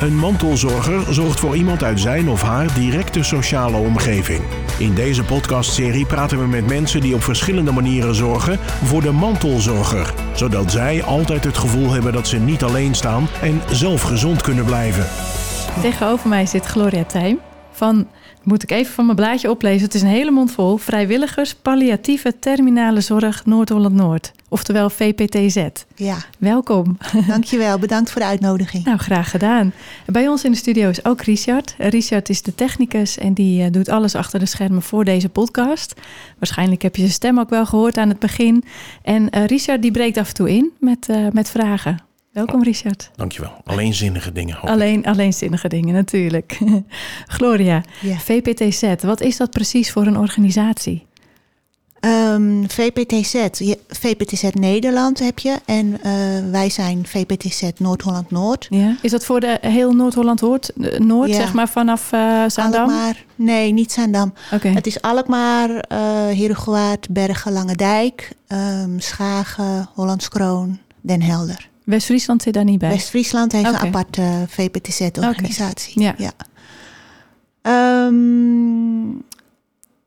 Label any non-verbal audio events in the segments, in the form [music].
Een mantelzorger zorgt voor iemand uit zijn of haar directe sociale omgeving. In deze podcastserie praten we met mensen die op verschillende manieren zorgen voor de mantelzorger, zodat zij altijd het gevoel hebben dat ze niet alleen staan en zelf gezond kunnen blijven. Tegenover mij zit Gloria Tijm van, moet ik even van mijn blaadje oplezen, het is een hele mond vol, Vrijwilligers Palliatieve Terminale Zorg Noord-Holland-Noord, oftewel VPTZ. Ja, Welkom. [laughs] dankjewel. Bedankt voor de uitnodiging. Nou, graag gedaan. Bij ons in de studio is ook Richard. Richard is de technicus en die eh, doet alles achter de schermen voor deze podcast. Waarschijnlijk heb je zijn stem ook wel gehoord aan het begin. En eh, Richard die breekt af en toe in met, eh, met vragen. Welkom Richard. Dankjewel. Alleenzinnige dingen. hoop ik. Alleen, alleenzinnige dingen natuurlijk. [laughs] Gloria. VPTZ, wat is dat precies voor een organisatie? Ehm, VPTZ, VPTZ Nederland heb je en eh, wij zijn VPTZ Noord-Holland-Noord. Ja. Is dat voor de heel Noord-Holland-Noord, eh, Noord, Ja. zeg maar vanaf Zaandam? Alkmaar, nee, niet Zaandam. Het is Alkmaar, eh Herugewaard, Bergen, Langendijk, ehm, Schagen, Hollandskroon, Den Helder. West-Friesland zit daar niet bij. West-Friesland heeft een aparte VPTZ-organisatie. Ja. Ehm,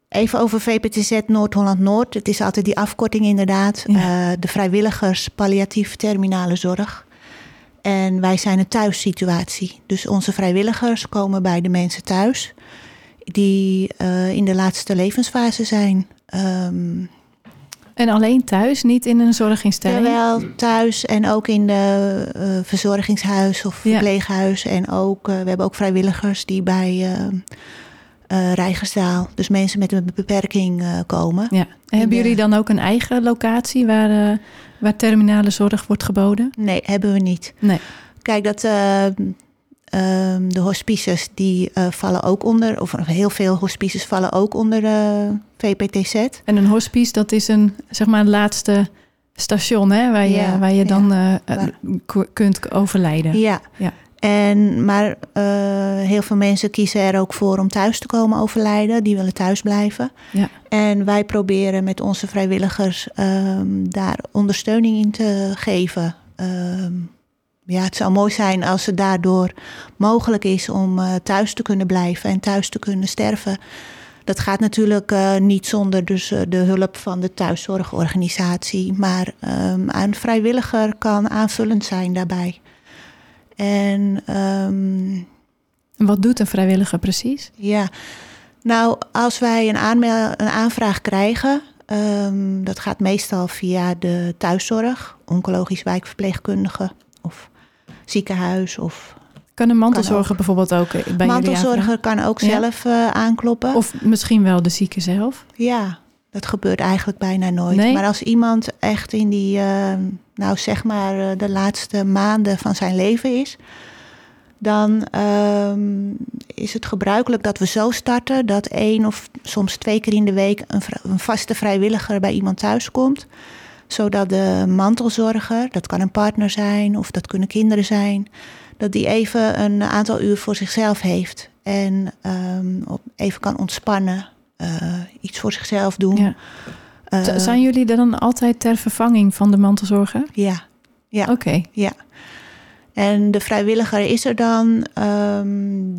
even over VPTZ Noord-Holland-Noord. Het is altijd die afkorting inderdaad. Ja. Eh, de vrijwilligers palliatief terminale zorg. En wij zijn een thuissituatie. Dus onze vrijwilligers komen bij de mensen thuis. Die eh, in de laatste levensfase zijn. Ehm, En alleen thuis, niet in een zorginstelling? Jawel, thuis en ook in de eh, verzorgingshuis of Ja. verpleeghuis. En ook, we hebben ook vrijwilligers die bij Rijgersdaal, dus mensen met een beperking eh, komen. Ja. En hebben de- jullie dan ook een eigen locatie waar, eh, waar terminale zorg wordt geboden? Nee, hebben we niet. Nee. Kijk, dat, eh, ehm, de hospices die vallen ook onder, of heel veel hospices vallen ook onder VPTZ. En een hospice, dat is een, zeg maar, een laatste station hè, waar je, Ja, waar je dan Waar- kunt overlijden. Ja. Ja. En, maar eh, heel veel mensen kiezen er ook voor om thuis te komen overlijden. Die willen thuis blijven. Ja. En wij proberen met onze vrijwilligers ehm, daar ondersteuning in te geven. Ehm, ja, het zou mooi zijn als het daardoor mogelijk is om eh, thuis te kunnen blijven en thuis te kunnen sterven. Dat gaat natuurlijk eh, niet zonder dus, de hulp van de thuiszorgorganisatie. Maar ehm, een vrijwilliger kan aanvullend zijn daarbij. En ehm, En Wat doet een vrijwilliger precies? ja, nou, als wij een, een aanvraag krijgen, ehm, dat gaat meestal via de thuiszorg, oncologisch wijkverpleegkundige of ziekenhuis of Kan een mantelzorger Kan bijvoorbeeld ook eh, bij jullie mantelzorger kan ook zelf eh, aankloppen. Of misschien wel de zieke zelf? Ja, dat gebeurt eigenlijk bijna nooit. Nee? Maar als iemand echt in die, ehm, nou zeg maar, eh, de laatste maanden van zijn leven is, dan ehm, is het gebruikelijk dat we zo starten dat één of soms twee keer in de week een, een vaste vrijwilliger bij iemand thuis komt. Zodat de mantelzorger, dat kan een partner zijn of dat kunnen kinderen zijn, dat die even een aantal uur voor zichzelf heeft. En ehm, even kan ontspannen, eh, iets voor zichzelf doen. Eh, Zijn jullie er dan altijd ter vervanging van de mantelzorger? ja, ja. Oké. Ja. En de vrijwilliger is er dan, ehm,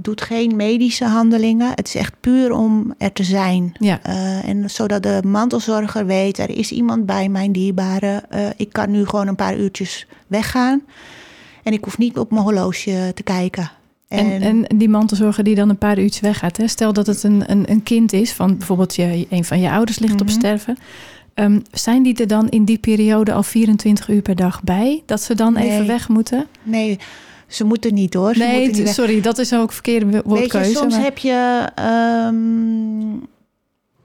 doet geen medische handelingen. Het is echt puur om er te zijn. Ja. Eh, en zodat de mantelzorger weet, er is iemand bij mijn dierbare. Eh, ik kan nu gewoon een paar uurtjes weggaan. En ik hoef niet op mijn horloge te kijken. En, en die mantelzorger die dan een paar uurtjes weggaat. Hè? Stel dat het een, een, een kind is van bijvoorbeeld je, een van je ouders ligt op Mhm. sterven. Ehm, zijn die er dan in die periode al 24 uur per dag bij? Dat ze dan even weg moeten? Nee, ze moeten niet hoor. Ze nee, niet sorry, dat is ook verkeerde wo- Weet woordkeuze. je, soms maar- heb je... ehm,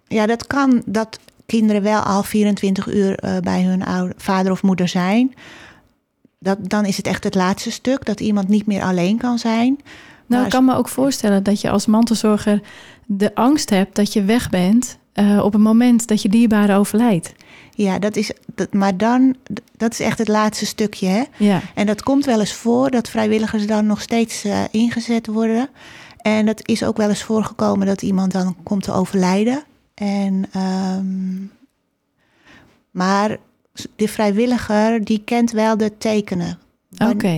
ja, dat kan dat kinderen wel al 24 uur eh, bij hun oude, vader of moeder zijn. Dat, dan is het echt het laatste stuk, dat iemand niet meer alleen kan zijn. Nou, ik kan me ook voorstellen dat je als mantelzorger de angst hebt dat je weg bent eh, op het moment dat je dierbare overlijdt. Ja, dat is, dat, maar dan, dat is echt het laatste stukje. Hè? Ja, En dat komt wel eens voor dat vrijwilligers dan nog steeds eh, ingezet worden. En dat is ook wel eens voorgekomen dat iemand dan komt te overlijden. En, ehm, maar de vrijwilliger die kent wel de tekenen.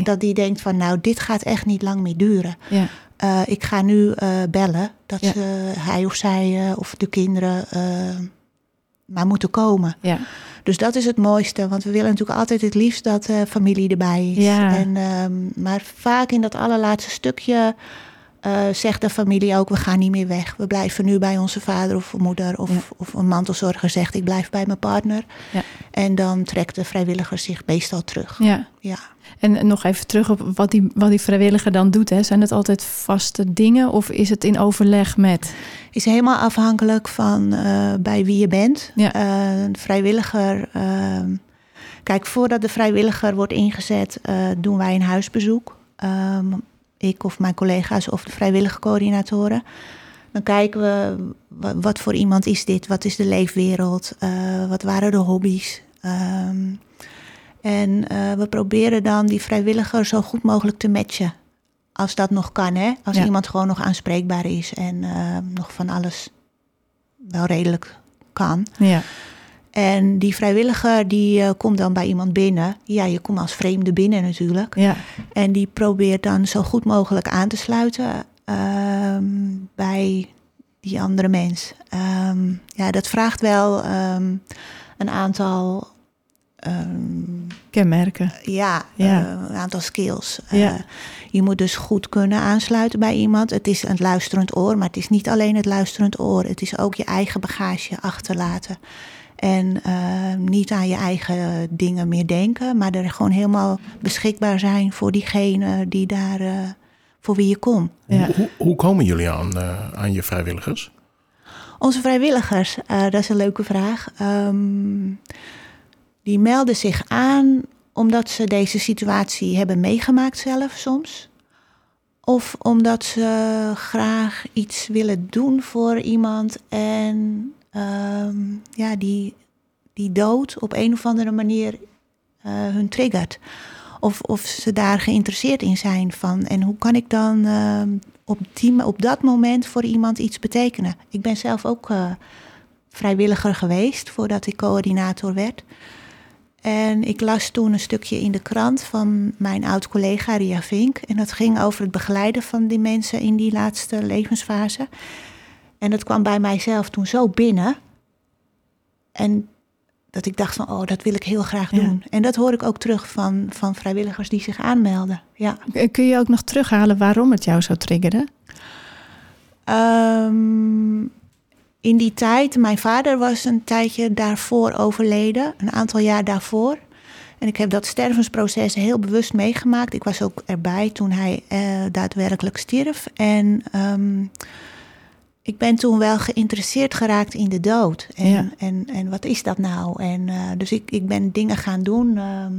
Dat die denkt van nou, dit gaat echt niet lang meer duren. Ja, Eh, ik ga nu eh, bellen dat Ja. ze, hij of zij eh, of de kinderen eh, maar moeten komen. ja, Dus dat is het mooiste, want we willen natuurlijk altijd het liefst dat eh, familie erbij is. En, ehm, maar vaak in dat allerlaatste stukje eh, zegt de familie ook, we gaan niet meer weg. We blijven nu bij onze vader of moeder. Of, Ja. of een mantelzorger zegt, ik blijf bij mijn partner. Ja. En dan trekt de vrijwilliger zich meestal terug. ja. Ja. En nog even terug op wat die, wat die vrijwilliger dan doet. Hè. Zijn het altijd vaste dingen of is het in overleg met? Is helemaal afhankelijk van eh, bij wie je bent. Ja. Eh, een vrijwilliger. ehm, kijk, voordat de vrijwilliger wordt ingezet, doen wij een huisbezoek. Ehm, ik of mijn collega's of de vrijwillige coördinatoren. Dan kijken we wa- wat, voor iemand is dit, wat is de leefwereld, eh, wat waren de hobby's. Ehm, en eh, we proberen dan die vrijwilliger zo goed mogelijk te matchen. Als dat nog kan, hè? Als Ja. iemand gewoon nog aanspreekbaar is en eh, nog van alles wel redelijk kan. Ja, En die vrijwilliger die eh, komt dan bij iemand binnen. Ja, je komt als vreemde binnen natuurlijk. ja, En die probeert dan zo goed mogelijk aan te sluiten ehm, bij die andere mens. Ehm, ja, dat vraagt wel ehm, een aantal, kenmerken. ja, Ja. eh, een aantal skills. Ja. Eh, je moet dus goed kunnen aansluiten bij iemand. Het is een luisterend oor, maar het is niet alleen het luisterend oor. Het is ook je eigen bagage achterlaten. En eh, niet aan je eigen dingen meer denken, maar er gewoon helemaal beschikbaar zijn voor diegene die daar, eh, voor wie je komt. Ja. Hoe, hoe komen jullie aan, eh, aan je vrijwilligers? Onze vrijwilligers, eh, dat is een leuke vraag. Ehm, die melden zich aan omdat ze deze situatie hebben meegemaakt zelf soms. Of omdat ze graag iets willen doen voor iemand en ehm, ja, die, die dood op een of andere manier eh, hun triggert. Of, of ze daar geïnteresseerd in zijn van. En hoe kan ik dan ehm, op, die, op dat moment voor iemand iets betekenen? Ik ben zelf ook eh, vrijwilliger geweest voordat ik coördinator werd. En ik las toen een stukje in de krant van mijn oud-collega Ria Vink. En dat ging over het begeleiden van die mensen in die laatste levensfase. En dat kwam bij mijzelf toen zo binnen. En dat ik dacht van, oh, dat wil ik heel graag Ja. doen. En dat hoor ik ook terug van, van vrijwilligers die zich aanmelden. Ja. Kun je ook nog terughalen waarom het jou zo triggerde? Ehm, in die tijd, mijn vader was een tijdje daarvoor overleden, een aantal jaar daarvoor. En ik heb dat stervensproces heel bewust meegemaakt. Ik was ook erbij toen hij eh, daadwerkelijk stierf. En ehm, ik ben toen wel geïnteresseerd geraakt in de dood. En, Ja. en, en wat is dat nou? En, eh, dus ik, ik ben dingen gaan doen. ehm,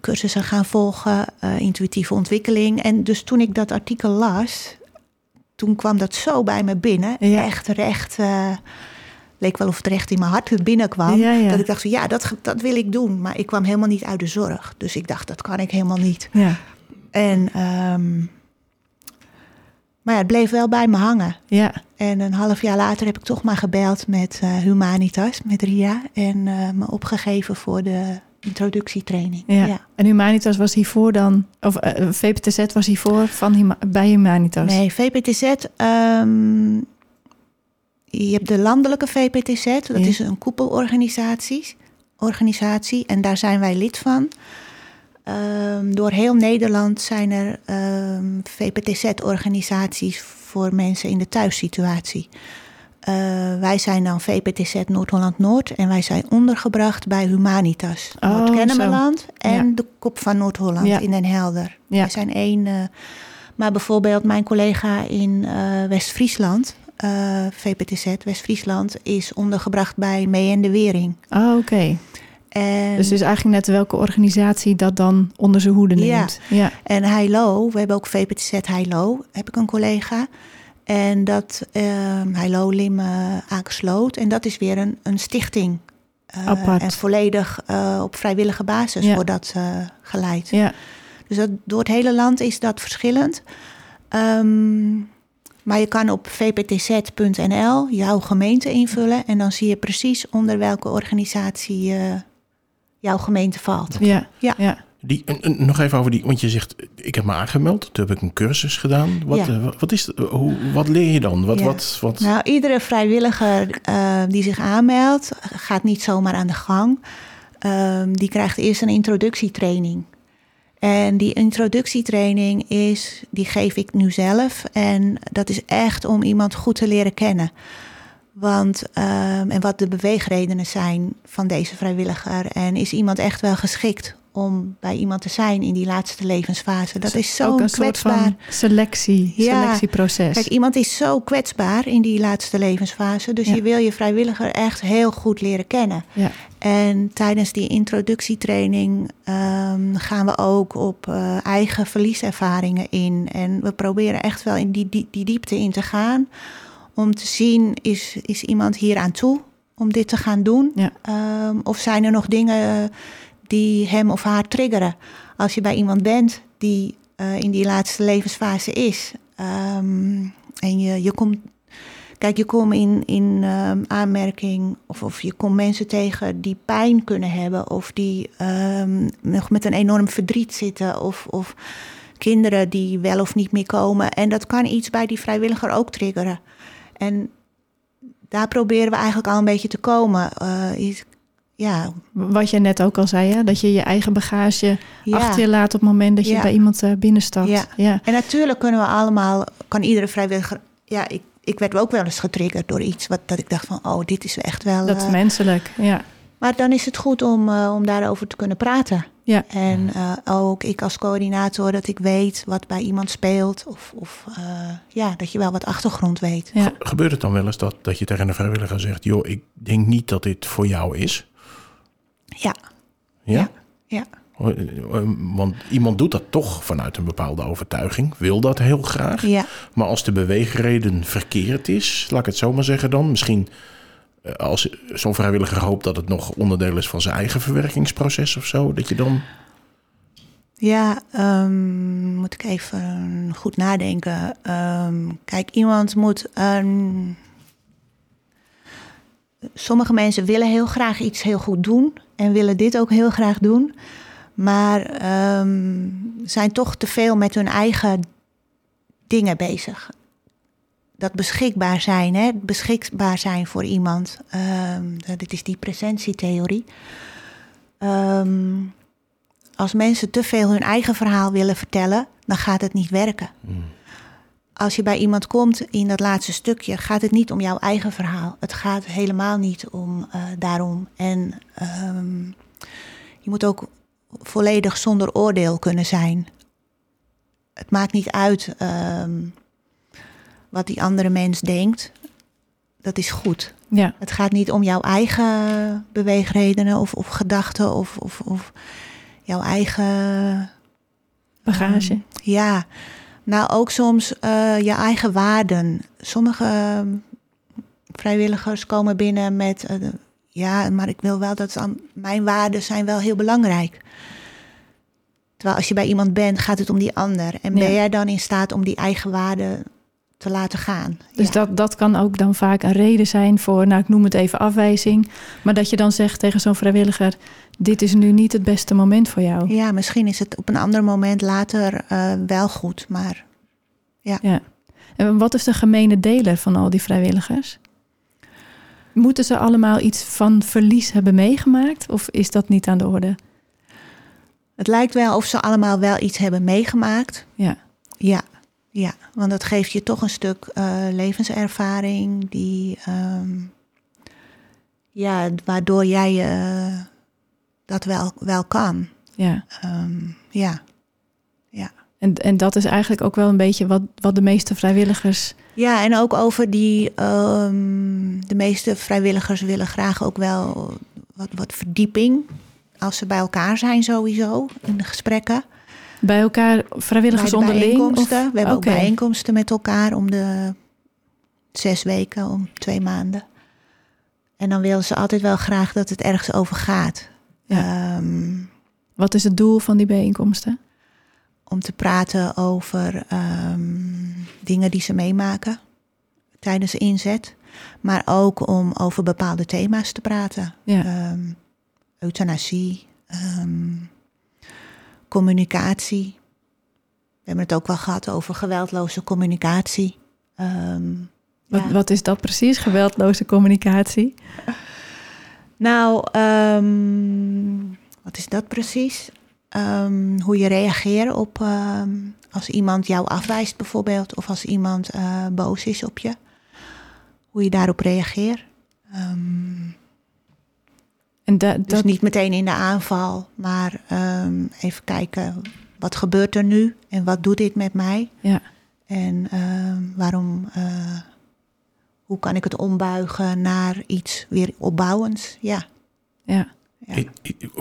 cursussen gaan volgen, eh, intuïtieve ontwikkeling. En dus toen ik dat artikel las, toen kwam dat zo bij me binnen. Ja. Echt recht. eh, leek wel of het recht in mijn hart binnenkwam. Ja. Dat ik dacht van ja, dat, dat wil ik doen. Maar ik kwam helemaal niet uit de zorg. Dus ik dacht, dat kan ik helemaal niet. Ja, En, ehm, maar ja, het bleef wel bij me hangen. ja, En een half jaar later heb ik toch maar gebeld met eh, Humanitas, met Ria. En eh, me opgegeven voor de introductietraining. ja. En Humanitas was hiervoor dan, of eh, VPTZ was hiervoor van Huma- bij Humanitas? Nee, VPTZ. ehm, je hebt de landelijke VPTZ. Dat Ja. is een koepelorganisatie. Organisatie, en daar zijn wij lid van. Ehm, door heel Nederland zijn er ehm, VPTZ-organisaties voor mensen in de thuissituatie. Eh, wij zijn dan VPTZ Noord-Holland-Noord en wij zijn ondergebracht bij Humanitas. Oh, Noord-Kennemerland en Ja. de Kop van Noord-Holland Ja. in Den Helder. Ja. Wij zijn één. eh, maar bijvoorbeeld mijn collega in eh, West-Friesland, VPTZ West-Friesland, is ondergebracht bij Mee en de Wering. Oh, oké. En, Dus het is eigenlijk net welke organisatie dat dan onder zijn hoede Ja. neemt. Ja. en Heilo, we hebben ook VPTZ Heilo, heb ik een collega. En dat ehm Heilo Lim Akersloot. En dat is weer een, een stichting. Eh, Apart. En volledig eh, op vrijwillige basis Ja. wordt dat eh, geleid. Ja. Dus dat, door het hele land is dat verschillend. Ehm, maar je kan op vptz.nl jouw gemeente invullen. En dan zie je precies onder welke organisatie eh, jouw gemeente valt. Ja. Ja. ja. Die, en- en nog even over die, want je zegt, ik heb me aangemeld, toen heb ik een cursus gedaan. Wat, Ja. eh, wat, wat is, het? hoe, wat leer je dan? Wat, Ja. wat, wat, Nou, iedere vrijwilliger eh, die zich aanmeldt, gaat niet zomaar aan de gang. Ehm, die krijgt eerst een introductietraining. En die introductietraining is, die geef ik nu zelf. En dat is echt om iemand goed te leren kennen. Want, ehm, en wat de beweegredenen zijn van deze vrijwilliger. En is iemand echt wel geschikt om bij iemand te zijn in die laatste levensfase? Dat is zo'n een soort kwetsbaar. van selectie, Ja. selectieproces. Kijk, iemand is zo kwetsbaar in die laatste levensfase. Dus Ja. je wil je vrijwilliger echt heel goed leren kennen. ja. En tijdens die introductietraining ehm, gaan we ook op eh, eigen verlieservaringen in. En we proberen echt wel in die, die, die diepte in te gaan. Om te zien, is, is iemand hier aan toe om dit te gaan doen? Ja. Ehm, of zijn er nog dingen die hem of haar triggeren? Als je bij iemand bent die eh, in die laatste levensfase is. ehm, en je, je komt Kijk, je komt in, in ehm, aanmerking of, of je komt mensen tegen die pijn kunnen hebben of die nog met een enorm verdriet zitten of, of kinderen die wel of niet meer komen. En dat kan iets bij die vrijwilliger ook triggeren. En daar proberen we eigenlijk al een beetje te komen. Eh, ja, Wat je net ook al zei, hè? dat je je eigen bagage ja. achter je laat op het moment dat je Ja. bij iemand eh, binnenstapt. Ja. Ja. En natuurlijk kunnen we allemaal, kan iedere vrijwilliger. Ja, ik, ik werd ook wel eens getriggerd door iets wat dat ik dacht van, oh, dit is echt wel. Dat is eh, menselijk. Ja. Maar dan is het goed om, om daarover te kunnen praten. Ja. En eh, ook ik als coördinator, dat ik weet wat bij iemand speelt. Of, of eh, ja, dat je wel wat achtergrond weet. Ja. Gebeurt het dan wel eens dat, dat je tegen een vrijwilliger zegt, joh, ik denk niet dat dit voor jou is? Ja, Ja? ja. Want iemand doet dat toch vanuit een bepaalde overtuiging, wil dat heel graag. ja. Maar als de beweegreden verkeerd is, laat ik het zo maar zeggen dan. Misschien eh, als zo'n vrijwilliger hoopt dat het nog onderdeel is van zijn eigen verwerkingsproces of zo. Dat je dan. Ja, ehm, moet ik even goed nadenken. Ehm, kijk, iemand moet. een- sommige mensen willen heel graag iets heel goed doen en willen dit ook heel graag doen, maar ehm, zijn toch te veel met hun eigen dingen bezig. Dat beschikbaar zijn, hè? beschikbaar zijn voor iemand. Ehm, dat is die presentietheorie. Ehm, als mensen te veel hun eigen verhaal willen vertellen, dan gaat het niet werken. Als je bij iemand komt in dat laatste stukje, gaat het niet om jouw eigen verhaal. Het gaat helemaal niet om eh, daarom. En ehm, je moet ook volledig zonder oordeel kunnen zijn. Het maakt niet uit wat die andere mens denkt. Dat is goed. ja. Het gaat niet om jouw eigen beweegredenen of, of gedachten of, of, of jouw eigen. Bagage. ehm, ja, nou ook soms eh, je eigen waarden. Sommige ehm, vrijwilligers komen binnen met. eh, ja, maar ik wil wel dat aan- mijn waarden zijn wel heel belangrijk. Terwijl als je bij iemand bent, gaat het om die ander. En ben Ja. jij dan in staat om die eigen waarden te laten gaan? Dus Ja. dat, dat kan ook dan vaak een reden zijn voor, nou ik noem het even afwijzing. Maar dat je dan zegt tegen zo'n vrijwilliger, dit is nu niet het beste moment voor jou. Ja, misschien is het op een ander moment later eh, wel goed, maar Ja. En wat is de gemene deler van al die vrijwilligers? Moeten ze allemaal iets van verlies hebben meegemaakt? Of is dat niet aan de orde? het lijkt wel of ze allemaal wel iets hebben meegemaakt. Ja, Ja, ja want dat geeft je toch een stuk eh, levenservaring die, ehm, ja, waardoor jij eh, dat wel, wel kan. ja. Ehm, ja. En, en dat is eigenlijk ook wel een beetje wat, wat de meeste vrijwilligers. Ja, en ook over die. ehm, de meeste vrijwilligers willen graag ook wel wat, wat verdieping. Als ze bij elkaar zijn, sowieso in de gesprekken. Bij elkaar, vrijwilligers bij onderling? bijeenkomsten. Of, We hebben ook bijeenkomsten met elkaar om de zes weken, om twee maanden. En dan willen ze altijd wel graag dat het ergens over gaat. Ja. Ehm, Wat is het doel van die bijeenkomsten? om te praten over ehm, dingen die ze meemaken tijdens de inzet. Maar ook om over bepaalde thema's te praten. Ja. Ehm, euthanasie. Communicatie. We hebben het ook wel gehad over geweldloze communicatie. Ehm, Wat, ja. wat is dat precies, geweldloze communicatie? Nou, ehm, wat is dat precies? Ehm, hoe je reageert op als iemand jou afwijst bijvoorbeeld, of als iemand eh, boos is op je. Hoe je daarop reageert. En dus niet meteen in de aanval, maar ehm, even kijken wat gebeurt er nu en wat doet dit met mij? Ja. En ehm, waarom, eh, hoe kan ik het ombuigen naar iets weer opbouwends? Ja. ja. ja.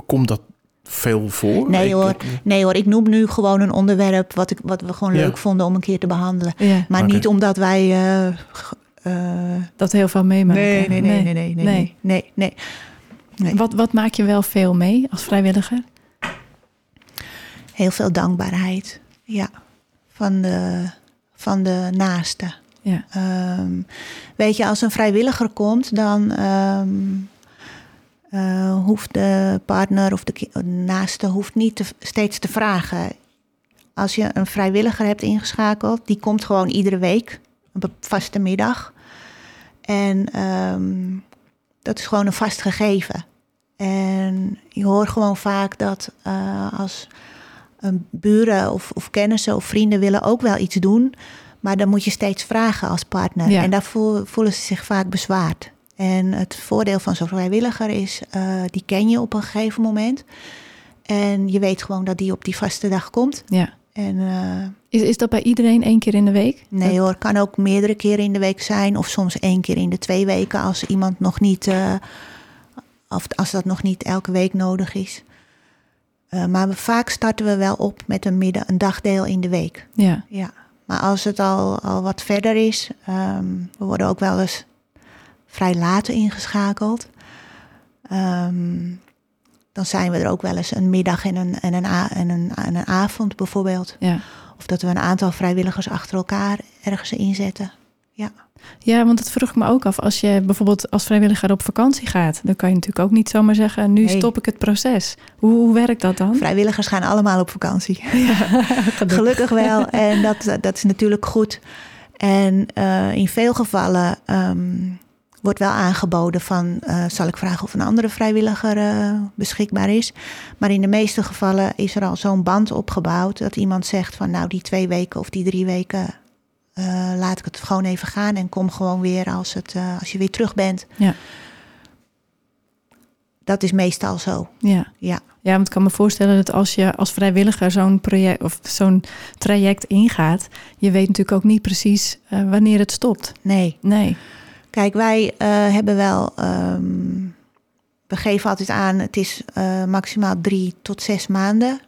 Komt dat veel voor? Nee hoor, nee hoor, ik noem nu gewoon een onderwerp wat, ik, wat we gewoon leuk vonden om een keer te behandelen. Maar niet omdat wij. Eh, eh, dat heel veel meemaken. Nee, nee nee nee nee, nee, nee, Nee. Wat, wat maak je wel veel mee als vrijwilliger? Heel veel dankbaarheid. Ja, van de, van de naaste. Ja, Ehm, weet je, als een vrijwilliger komt, dan ehm, eh, hoeft de partner of de naaste hoeft niet te, steeds te vragen. Als je een vrijwilliger hebt ingeschakeld, die komt gewoon iedere week, op een vaste middag. En ehm, dat is gewoon een vast gegeven. En je hoort gewoon vaak dat eh, als een buren of, of kennissen of vrienden willen ook wel iets doen, maar dan moet je steeds vragen als partner. Ja. En daar voel- voelen ze zich vaak bezwaard. En het voordeel van zo'n vrijwilliger is, eh, die ken je op een gegeven moment. En je weet gewoon dat die op die vaste dag komt. ja. En eh, Is, is dat bij iedereen één keer in de week? nee hoor, kan ook meerdere keren in de week zijn. Of soms één keer in de twee weken als iemand nog niet, eh, of als dat nog niet elke week nodig is. Eh, maar we, vaak starten we wel op met een, midden, een dagdeel in de week. Ja, Ja, maar als het al, al wat verder is, ehm, we worden ook wel eens vrij laat ingeschakeld. Ehm, dan zijn we er ook wel eens een middag en een, en een, en een, en een avond bijvoorbeeld. ja. Of dat we een aantal vrijwilligers achter elkaar ergens inzetten. Ja, Ja, want dat vroeg ik me ook af. Als je bijvoorbeeld als vrijwilliger op vakantie gaat, dan kan je natuurlijk ook niet zomaar zeggen: nu Nee. stop ik het proces. Hoe, hoe werkt dat dan? vrijwilligers gaan allemaal op vakantie. [laughs] [laughs] Gelukkig wel. En dat, dat is natuurlijk goed. En eh, in veel gevallen ehm, wordt wel aangeboden van... eh, zal ik vragen of een andere vrijwilliger eh, beschikbaar is. Maar in de meeste gevallen is er al zo'n band opgebouwd... dat iemand zegt van nou die twee weken of die drie weken... eh, laat ik het gewoon even gaan en kom gewoon weer als, het, als je weer terug bent. Ja. Dat is meestal zo, Ja. ja. ja, want ik kan me voorstellen dat als je als vrijwilliger zo'n project of zo'n traject ingaat, je weet natuurlijk ook niet precies wanneer het stopt. Nee. Nee. Kijk, wij eh, hebben wel. ehm, we geven altijd aan, het is eh, maximaal drie tot zes maanden.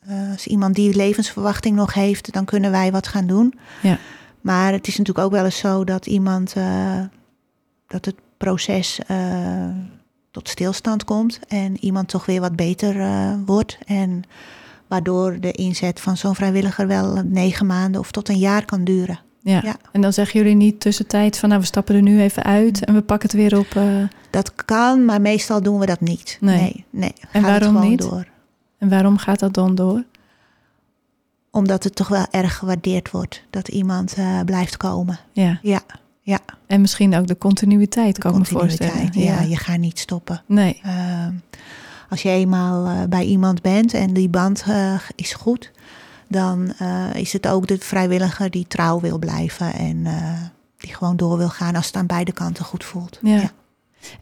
Eh, als iemand die levensverwachting nog heeft, dan kunnen wij wat gaan doen. Ja. Maar het is natuurlijk ook wel eens zo dat iemand. dat het proces tot stilstand komt. En iemand toch weer wat beter wordt. En waardoor de inzet van zo'n vrijwilliger wel negen maanden of tot een jaar kan duren. Ja. Ja. En dan zeggen jullie niet tussentijds van nou we stappen er nu even uit en we pakken het weer op. eh, Dat kan, maar meestal doen we dat niet. Nee. Nee, nee. En Gaat het waarom gewoon niet? Door. en waarom gaat dat dan door? Omdat het toch wel erg gewaardeerd wordt dat iemand eh, blijft komen. Ja. Ja, ja. En misschien ook de continuïteit, kan ik me Continuïteit. voorstellen. Ja, je gaat niet stoppen. Nee. Eh, als je eenmaal eh, bij iemand bent en die band is goed, dan eh, is het ook de vrijwilliger die trouw wil blijven en eh, die gewoon door wil gaan als het aan beide kanten goed voelt. Ja.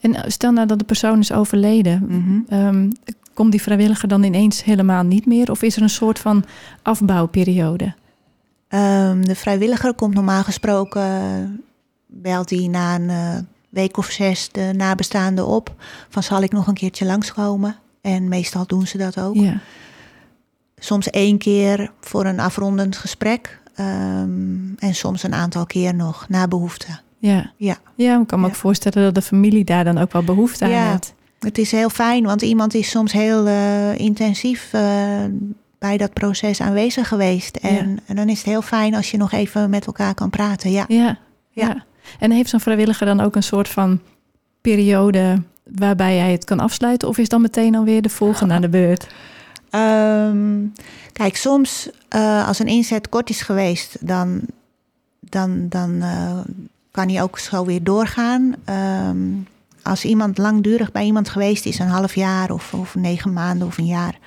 En eh, stel nou dat de persoon is overleden, Mhm. Ehm, komt die vrijwilliger dan ineens helemaal niet meer? Of is er een soort van afbouwperiode? Ehm, de vrijwilliger komt normaal gesproken, belt hij na een week of zes de nabestaanden op. Van zal ik nog een keertje langskomen? En meestal doen ze dat ook. Ja. Soms één keer voor een afrondend gesprek. ehm, en soms een aantal keer nog, na behoefte. Ja. Ja. ja, ik kan me Ja. ook voorstellen dat de familie daar dan ook wel behoefte aan Ja. heeft. Het is heel fijn, want iemand is soms heel eh, intensief eh, bij dat proces aanwezig geweest. En, en dan is het heel fijn als je nog even met elkaar kan praten. Ja. Ja. ja. Ja. En heeft zo'n vrijwilliger dan ook een soort van periode waarbij hij het kan afsluiten? Of is dan meteen alweer de volgende aan de beurt? Ehm, kijk, soms uh, als een inzet kort is geweest, dan, dan, dan uh, kan hij ook zo weer doorgaan. Um, als iemand langdurig bij iemand geweest is, een half jaar of, of negen maanden of een jaar,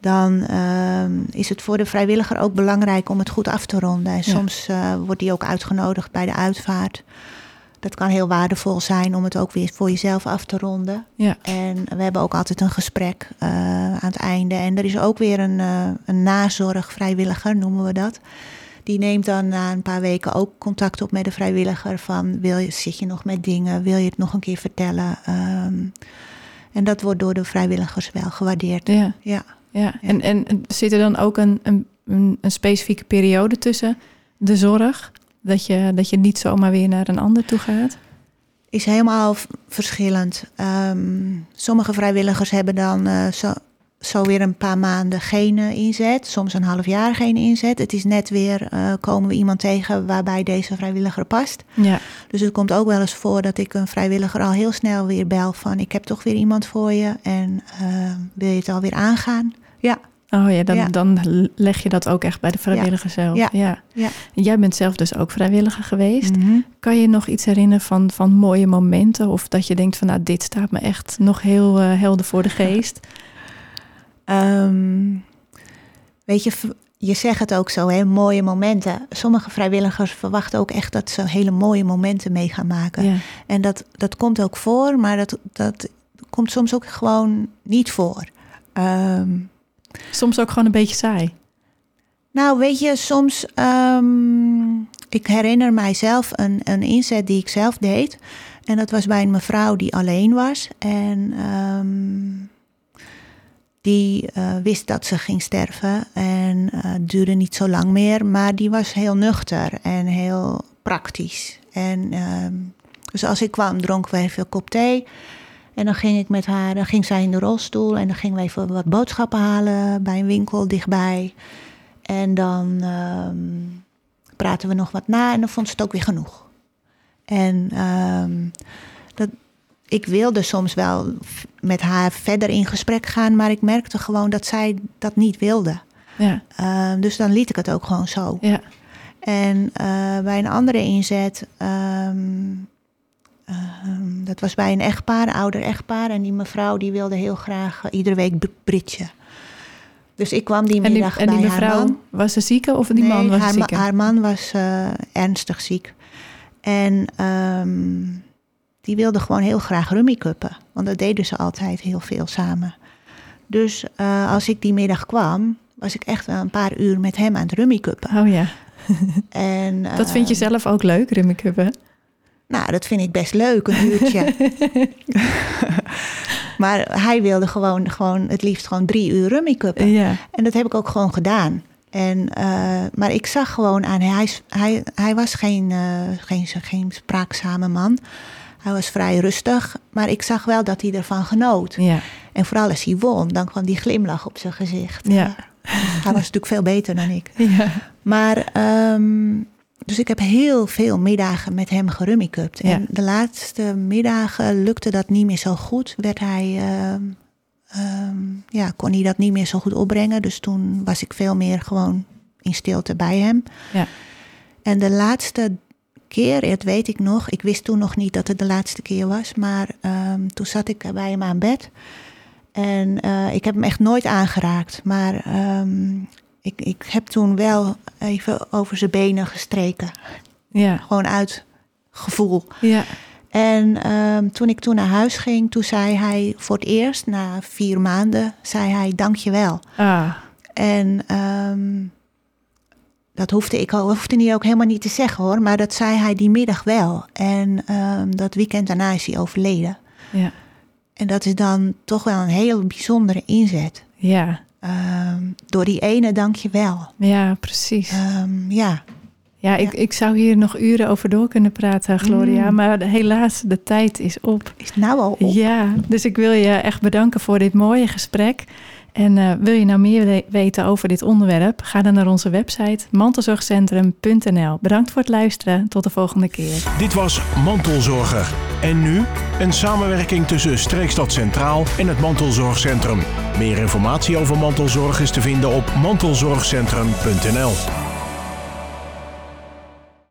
dan uh, is het voor de vrijwilliger ook belangrijk om het goed af te ronden. En soms uh, wordt die ook uitgenodigd bij de uitvaart. Dat kan heel waardevol zijn om het ook weer voor jezelf af te ronden. Ja. En we hebben ook altijd een gesprek uh, aan het einde. En er is ook weer een, uh, een nazorgvrijwilliger, noemen we dat. Die neemt dan na een paar weken ook contact op met de vrijwilliger. Van wil je, zit je nog met dingen? Wil je het nog een keer vertellen? Um, en dat wordt door de vrijwilligers wel gewaardeerd. Ja. ja. ja. En, en zit er dan ook een, een, een specifieke periode tussen de zorg? Dat je, dat je niet zomaar weer naar een ander toe gaat? Is helemaal verschillend. Um, sommige vrijwilligers hebben dan uh, zo, zo weer een paar maanden geen uh, inzet. Soms een half jaar geen inzet. Het is net weer, uh, komen we iemand tegen waarbij deze vrijwilliger past. Ja. Dus het komt ook wel eens voor dat ik een vrijwilliger al heel snel weer bel van... ik heb toch weer iemand voor je en wil je het alweer aangaan? Ja. Oh ja dan, ja. dan leg je dat ook echt bij de vrijwilliger ja. zelf. Ja. Ja. jij bent zelf dus ook vrijwilliger geweest. Mm -hmm. Kan je nog iets herinneren van, van mooie momenten? Of dat je denkt van nou, dit staat me echt nog heel uh, helder voor de [laughs] geest? Um, weet je, je zegt het ook zo, hè, mooie momenten. Sommige vrijwilligers verwachten ook echt dat ze hele mooie momenten mee gaan maken. En dat, dat komt ook voor, maar dat, dat komt soms ook gewoon niet voor. Um, Soms ook gewoon een beetje saai. Nou, weet je, soms. Um, ik herinner mijzelf een, een inzet die ik zelf deed. En dat was bij een mevrouw die alleen was. En um, die uh, wist dat ze ging sterven. En uh, duurde niet zo lang meer. Maar die was heel nuchter en heel praktisch. En um, dus als ik kwam, dronken we even kop thee. En dan ging ik met haar, dan ging zij in de rolstoel en dan gingen we even wat boodschappen halen bij een winkel dichtbij. En dan um, praten we nog wat na en dan vond ze het ook weer genoeg. En um, dat, ik wilde soms wel met haar verder in gesprek gaan, maar ik merkte gewoon dat zij dat niet wilde. Ja. Um, dus dan liet ik het ook gewoon zo. Ja. En uh, bij een andere inzet. Uh, dat was bij een echtpaar, een ouder echtpaar. En die mevrouw die wilde heel graag uh, iedere week britje. Dus ik kwam die middag en die, en die bij mevrouw, haar man. Was ze ziek of die nee, man was haar, ziek? haar man was uh, ernstig ziek. En um, die wilde gewoon heel graag rummikuppen. Want dat deden ze altijd heel veel samen. Dus uh, als ik die middag kwam, was ik echt wel een paar uur met hem aan het rummikuppen. Oh ja. [laughs] en, dat vind je zelf ook leuk, rummikuppen? Nou, dat vind ik best leuk, een uurtje. [laughs] maar hij wilde gewoon, gewoon het liefst gewoon drie uur rummikuppen. Ja. En dat heb ik ook gewoon gedaan. En, uh, maar ik zag gewoon aan, hij, hij, hij was geen, uh, geen, geen spraakzame man. Hij was vrij rustig, maar ik zag wel dat hij ervan genoot. Ja. En vooral als hij won, dan kwam die glimlach op zijn gezicht. Ja. Hij was natuurlijk veel beter dan ik. [laughs] Ja. Maar um, dus ik heb heel veel middagen met hem gerummikupt. Ja. En de laatste middagen lukte dat niet meer zo goed. Werd hij, uh, um, ja, kon hij dat niet meer zo goed opbrengen. Dus toen was ik veel meer gewoon in stilte bij hem. Ja. En de laatste keer, dat weet ik nog. Ik wist toen nog niet dat het de laatste keer was. Maar um, toen zat ik bij hem aan bed. En uh, ik heb hem echt nooit aangeraakt. Maar ik, ik heb toen wel even over zijn benen gestreken. Ja. Gewoon uit gevoel. Ja. En um, toen ik toen naar huis ging, toen zei hij voor het eerst, na vier maanden, zei hij dankjewel. Ah. En um, dat hoefde ik al, hoefde hij ook helemaal niet te zeggen hoor, maar dat zei hij die middag wel. En um, dat weekend daarna is hij overleden. Ja. En dat is dan toch wel een heel bijzondere inzet. Ja. Um, door die ene dankjewel. Ja, precies. Um, ja. Ja, ik, Ja. ik zou hier nog uren over door kunnen praten, Gloria. Mm. Maar helaas, de tijd is op. Is nou al op? Ja, dus ik wil je echt bedanken voor dit mooie gesprek. En uh, wil je nou meer weten over dit onderwerp? Ga dan naar onze website mantelzorgcentrum.nl. Bedankt voor het luisteren. Tot de volgende keer. Dit was Mantelzorger. En nu een samenwerking tussen Streekstad Centraal en het Mantelzorgcentrum. Meer informatie over mantelzorg is te vinden op mantelzorgcentrum.nl.